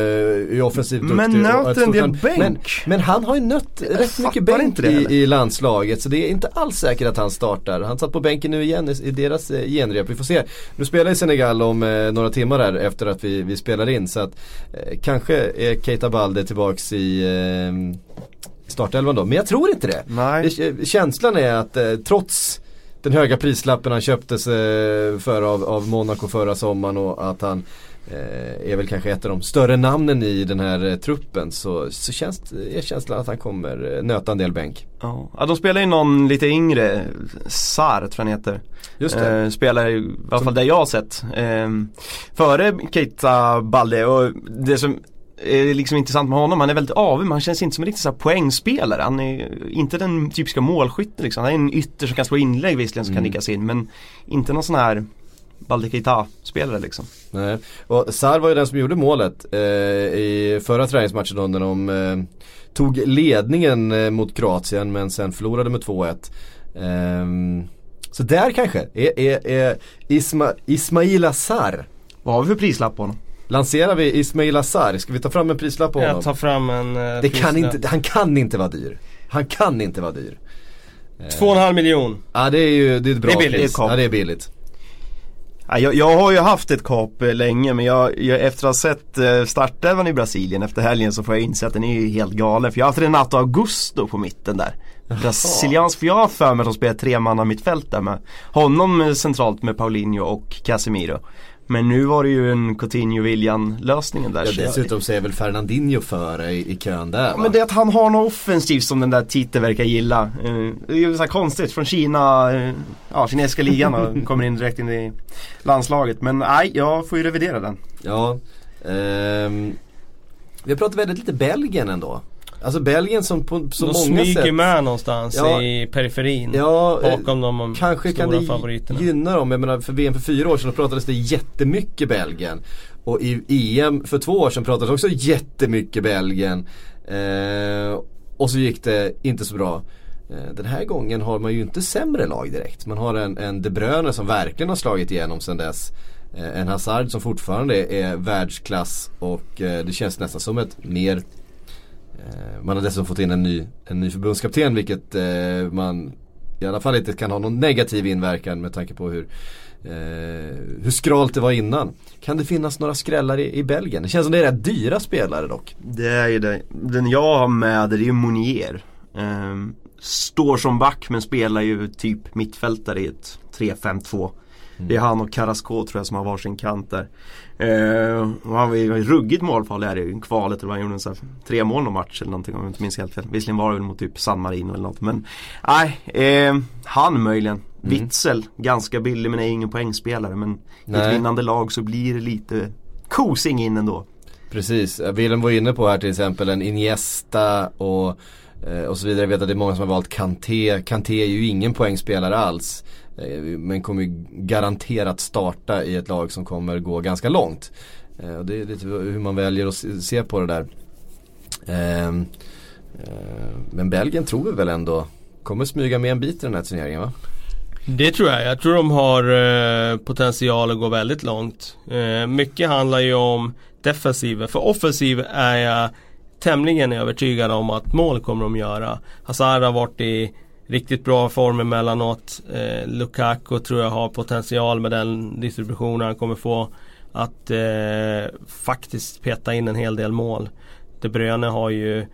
är offensivt duktig. Men nöter en del bänk. Men, men, han har ju nött jag rätt mycket bänk i, i, landslaget så det är inte alls säkert att han startar. Han satt på bänken nu igen i, i deras eh, genrep. Vi får se. Nu spelar i Senegal om eh, några timmar här efter att vi, vi spelar in så att eh, kanske är Keita Balde tillbaks i eh, startelvan då. Men jag tror inte det. Nej. Känslan är att eh, trots den höga prislappen han köptes eh, för av, av Monaco förra sommaren och att han eh, är väl kanske ett av de större namnen i den här eh, truppen så, så känns, är känslan att han kommer nöta en del bänk. Ja, de spelar ju någon lite yngre, Sar tror jag han heter. Just det. Eh, spelar i alla fall det jag har sett. Eh, före Keita Balde och det som är liksom intressant med honom. Han är väldigt avig men han känns inte som en riktig så poängspelare. Han är inte den typiska målskytten liksom. Han är en ytter som kan slå inlägg visserligen som mm. kan nickas in men inte någon sån här Balde Keita-spelare liksom. Nej, och Sar var ju den som gjorde målet eh, i förra träningsmatchen då när de eh, tog ledningen eh, mot Kroatien men sen förlorade med 2-1. Ehm, så där kanske, är, är, är Isma, Ismaila Sar. Vad har vi för prislapp på honom? Lanserar vi Ismail Azar? Ska vi ta fram en prislapp på honom? Jag tar fram en eh, det kan inte, Han kan inte vara dyr. Han kan inte vara dyr. Två och en halv miljon. Ja det är ju det är ett bra det är billigt. pris. Ja det är billigt. Ja, jag, jag, har ju haft ett kap eh, länge men jag, jag, efter att ha sett eh, startelvan i Brasilien efter helgen så får jag inse att den är ju helt galen. För jag har haft Renato Augusto på mitten där. Brasiliansk, för jag har för mig att de spelar tre manna mittfält där med honom centralt med Paulinho och Casemiro. Men nu var det ju en Coutinho-William lösningen där. Ja, dessutom så är väl Fernandinho före i, i kön där va? Men det är att han har något offensivt som den där Tite verkar gilla. Eh, det är ju så konstigt från Kina, eh, ja kinesiska ligan och [LAUGHS] kommer in direkt in i landslaget. Men nej, jag får ju revidera den. Ja. Ehm, vi har pratat väldigt lite Belgien ändå. Alltså Belgien som på så de många sätt. De smyger med någonstans ja, i periferin. Ja, bakom de kanske stora kan det favoriterna. gynna dem. Jag menar för VM för fyra år sedan pratades det jättemycket Belgien. Och i EM för två år sedan pratades också jättemycket Belgien. Eh, och så gick det inte så bra. Eh, den här gången har man ju inte sämre lag direkt. Man har en, en De Bruyne som verkligen har slagit igenom sedan dess. Eh, en Hazard som fortfarande är världsklass och eh, det känns nästan som ett mer Eh, man har dessutom fått in en ny, en ny förbundskapten vilket eh, man i alla fall inte kan ha någon negativ inverkan med tanke på hur, eh, hur skralt det var innan. Kan det finnas några skrällar i, i Belgien? Det känns som det är rätt dyra spelare dock. Det är ju det. Den jag har med det är ju Monier. Eh, står som back men spelar ju typ mittfältare i ett 3-5-2. Mm. Det är han och Carrasco tror jag som har varsin kant där. Eh, och han var ju ruggigt målfarlig här i kvalet. Det var han gjorde en sån tre mål någon match eller någonting om jag inte minns helt fel. Visserligen var det väl mot typ San Marino eller något. Men nej, eh, han möjligen. Mm. Witzel, ganska billig men är ingen poängspelare. Men i ett vinnande lag så blir det lite kosing in ändå. Precis, Willem var inne på här till exempel en Iniesta och, eh, och så vidare. Jag vet att det är många som har valt Kanté. Kanté är ju ingen poängspelare alls. Eh, men kommer garanterat starta i ett lag som kommer gå ganska långt. Eh, och det är lite hur man väljer att se på det där. Ehm, eh, men Belgien tror vi väl ändå kommer smyga med en bit i den här turneringen va? Det tror jag. Jag tror de har potential att gå väldigt långt. mycket handlar ju om defensiven. För offensiv är jag tämligen övertygad om att mål kommer de göra. Hazard har varit i riktigt bra form emellanåt. Eh, Lukaku tror jag har potential med den distributionen han kommer få. Att eh, faktiskt peta in en hel del mål. De Bruyne har ju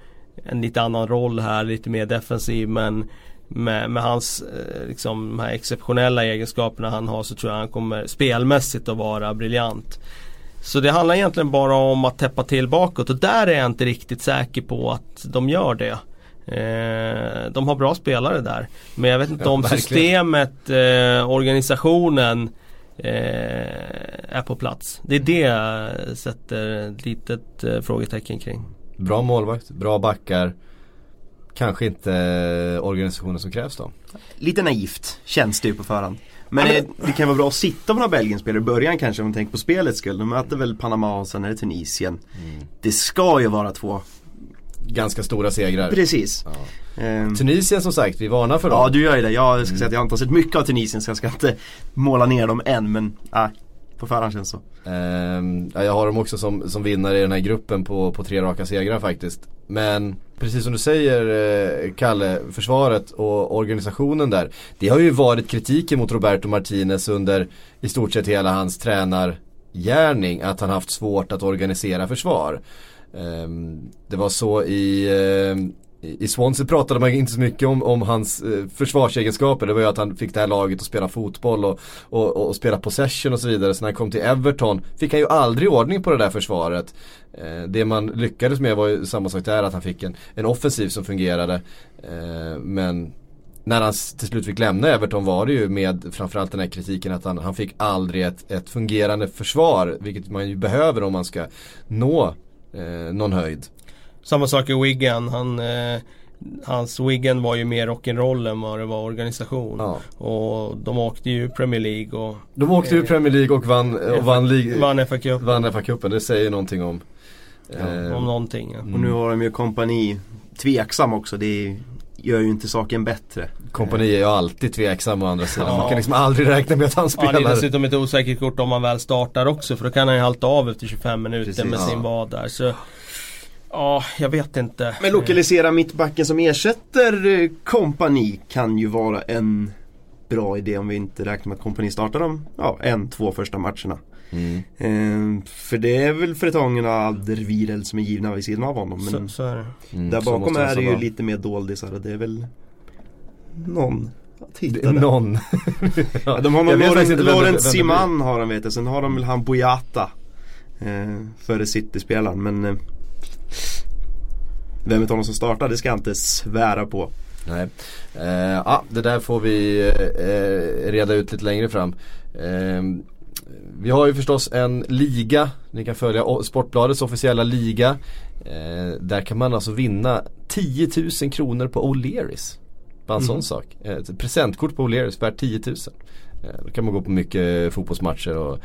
en lite annan roll här, lite mer defensiv men med, med hans eh, liksom, de här exceptionella egenskaperna han har så tror jag han kommer spelmässigt att vara briljant. Så det handlar egentligen bara om att täppa till bakåt och där är jag inte riktigt säker på att de gör det. Eh, de har bra spelare där. Men jag vet inte Ja, om verkligen. systemet, eh, organisationen eh, är på plats. Det är det jag sätter ett litet eh, frågetecken kring. Bra målvakt, bra backar. Kanske inte eh, organisationen som krävs då. Lite naivt känns det ju på förhand. Men, Ja, det, det kan vara bra att sitta på några Belgien-spelare i början kanske om man tänker på spelets skull. De möter väl Panama och sen är det Tunisien. Det ska ju vara två. Ganska stora segrar. Precis. Ja. Ehm, Tunisien som sagt, vi varnar för dem. ja du gör ju det. Jag ska säga att jag har inte sett mycket av Tunisien så jag ska inte måla ner dem än men äh, på förhand känns så. Ehm, ja, jag har dem också som, som vinnare i den här gruppen på, på tre raka segrar faktiskt. Men precis som du säger eh, Kalle, försvaret och organisationen där. Det har ju varit kritiken mot Roberto Martinez under i stort sett hela hans tränargärning. Att han haft svårt att organisera försvar. Ehm, det var så ehm, i i Swansea pratade man inte så mycket om, om hans eh, försvarsegenskaper. Det var ju att han fick det här laget att spela fotboll och, och, och spela possession och så vidare. Så när han kom till Everton fick han ju aldrig ordning på det där försvaret. Eh, det man lyckades med var ju samma sak där, att han fick en, en offensiv som fungerade. Eh, men när han till slut fick lämna Everton var det ju med framförallt den här kritiken att han, han fick aldrig ett, ett fungerande försvar. Vilket man ju behöver om man ska nå eh, någon höjd. Samma sak i Wigan. Han, eh, hans Wigan var ju mer rock'n'roll än vad det var organisation. Ja. Och de åkte ju Premier League och De åkte ju Premier League och vann, och vann, lig- vann FA Cup. vann FA-cupen. Det säger någonting om eh, Om någonting. Ja. Och nu har de ju kompani tveksam också. Det gör ju inte saken bättre. Kompani är ju alltid tveksam å andra sidan. Ja. Man kan liksom aldrig räkna med att han Ja, det är spelar. dessutom ett osäkert kort om han väl startar också för då kan han ju halta av efter 25 minuter Precis. med sin vad där. Så, ja, jag vet inte. Men lokalisera mittbacken som ersätter eh, kompani kan ju vara en bra idé om vi inte räknar med att kompani startar de ja, en, två första matcherna. Mm. Ehm, för det är väl Fretongen och Alderweireld som är givna vid sidan av honom. Men Så, så är det. Mm, där bakom är det så ju vara. lite mer doldisar och det är väl någon att Det hitta är där. Någon. [LAUGHS] Ja, de har det- Lorenz det blir. Siman har de vet jag, sen har de väl han Boyata eh, Före City-spelaren men eh, Vem utav dem som startar det ska jag inte svära på Nej. Eh, ja, det där får vi eh, reda ut lite längre fram. Vi har ju förstås en liga, ni kan följa Sportbladets officiella liga. Eh, där kan man alltså vinna 10 000 kronor på O'Learys. Bara en sån sak. Eh, Ett presentkort på O'Learys värt 10 000. Eh, Då kan man gå på mycket fotbollsmatcher och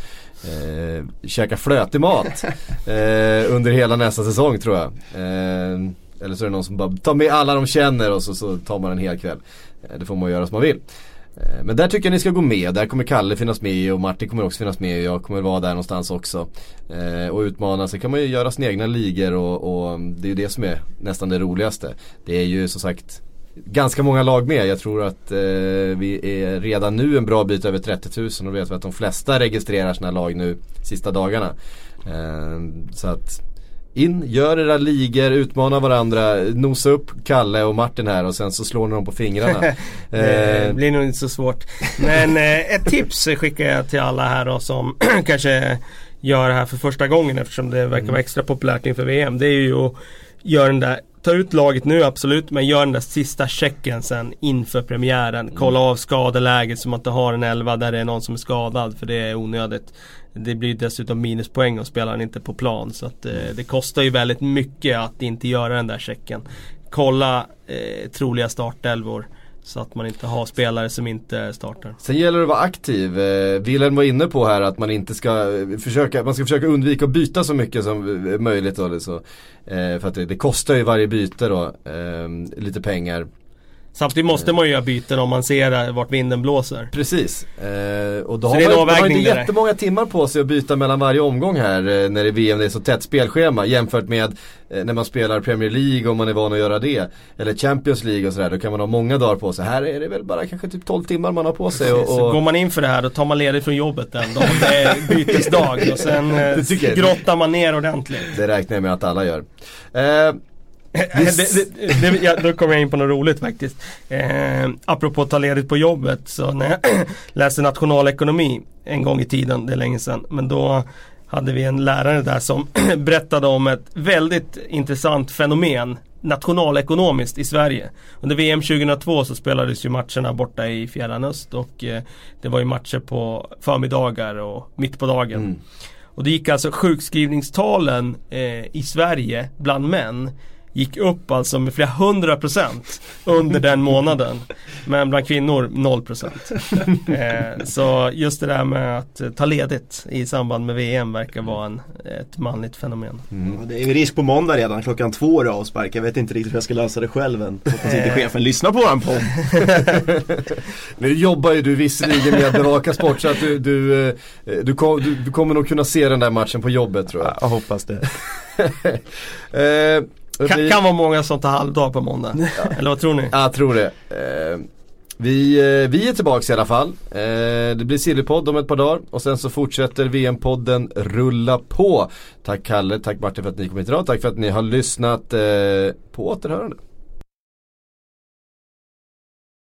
eh, käka flötig mat [LAUGHS] eh, under hela nästa säsong tror jag. Eh, eller så är det någon som bara tar med alla de känner och så, så tar man en hel kväll. Eh, det får man göra som man vill. Eh, men där tycker jag ni ska gå med. Där kommer Kalle finnas med och Martin kommer också finnas med och jag kommer vara där någonstans också. Eh, och utmana. Sen kan man ju göra sina egna ligor och, och det är ju det som är nästan det roligaste. Det är ju som sagt ganska många lag med. Jag tror att eh, vi är redan nu en bra bit över 30 000 och vet vi att de flesta registrerar sina lag nu sista dagarna. Eh, så att in, gör era ligor, utmana varandra, nosa upp Kalle och Martin här och sen så slår ni dem på fingrarna. [LAUGHS] Det eh, blir nog inte så svårt. Men eh, ett tips skickar jag till alla här då som [CLEARS THROAT] kanske gör det här för första gången eftersom det verkar vara extra populärt inför VM. Det är ju att göra den där Ta ut laget nu absolut men gör den där sista checken sen inför premiären. Kolla av skadeläget så man inte har en elva där det är någon som är skadad för det är onödigt. Det blir dessutom minuspoäng om spelaren inte är på plan så att eh, det kostar ju väldigt mycket att inte göra den där checken. Kolla eh, troliga startelvor så att man inte har spelare som inte startar. Sen gäller det att vara aktiv. Eh, Wilhelm var inne på här att man inte ska eh, försöka, man ska försöka undvika att byta så mycket som eh, möjligt då. Så, eh, för att det, det kostar ju varje byte då, eh, lite pengar. Samtidigt måste man ju göra byten om man ser eh, vart vinden blåser. Precis. Eh, och då Så har man, man har inte där. jättemånga timmar på sig att byta mellan varje omgång här eh, när det är VM, det är så tätt spelschema jämfört med eh, när man spelar Premier League om man är van att göra det. Eller Champions League och sådär, då kan man ha många dagar på sig. Här är det väl bara kanske typ 12 timmar man har på sig. Och, Så och, går man in för det här då tar man ledigt från jobbet den dagen det är [LAUGHS] bytesdag och sen eh, grottar man ner ordentligt. Det räknar jag med att alla gör. Eh, [LAUGHS] det, det, det, ja, då kommer jag in på något roligt faktiskt. Eh, apropå att ta ledigt på jobbet så när jag [CLEARS THROAT] läste nationalekonomi en gång i tiden, det är länge sedan. Men då hade vi en lärare där som [CLEARS THROAT] berättade om ett väldigt intressant fenomen nationalekonomiskt i Sverige. Under VM 2002 så spelades ju matcherna borta i Fjärran Öst och eh, det var ju matcher på förmiddagar och mitt på dagen. Mm. Och det gick alltså sjukskrivningstalen eh, i Sverige bland män gick upp alltså med flera hundra procent under den månaden. Men bland kvinnor 0 procent. [LAUGHS] Eh, så just det där med att ta ledigt i samband med VM verkar vara en, ett manligt fenomen. Mm. Ja, det är risk på måndag redan, klockan två är det avspark. Jag vet inte riktigt hur jag ska lösa det själv än. Hoppas inte chefen lyssnar på våran podd. [LAUGHS] nu jobbar ju du visserligen med att bevaka sport så att du, du, eh, du, kom, du, du kommer nog kunna se den där matchen på jobbet tror jag. jag hoppas det. [LAUGHS] eh, kan, kan vara många som tar halvdag på måndag. Eller vad tror ni? Jag tror det. Eh, vi, eh, vi är tillbaka i alla fall. Eh, det blir Sillypodd om ett par dagar och sen så fortsätter VM-podden rulla på. Tack Kalle, tack Martin för att ni kom hit idag. Tack för att ni har lyssnat. Eh, på återhörande.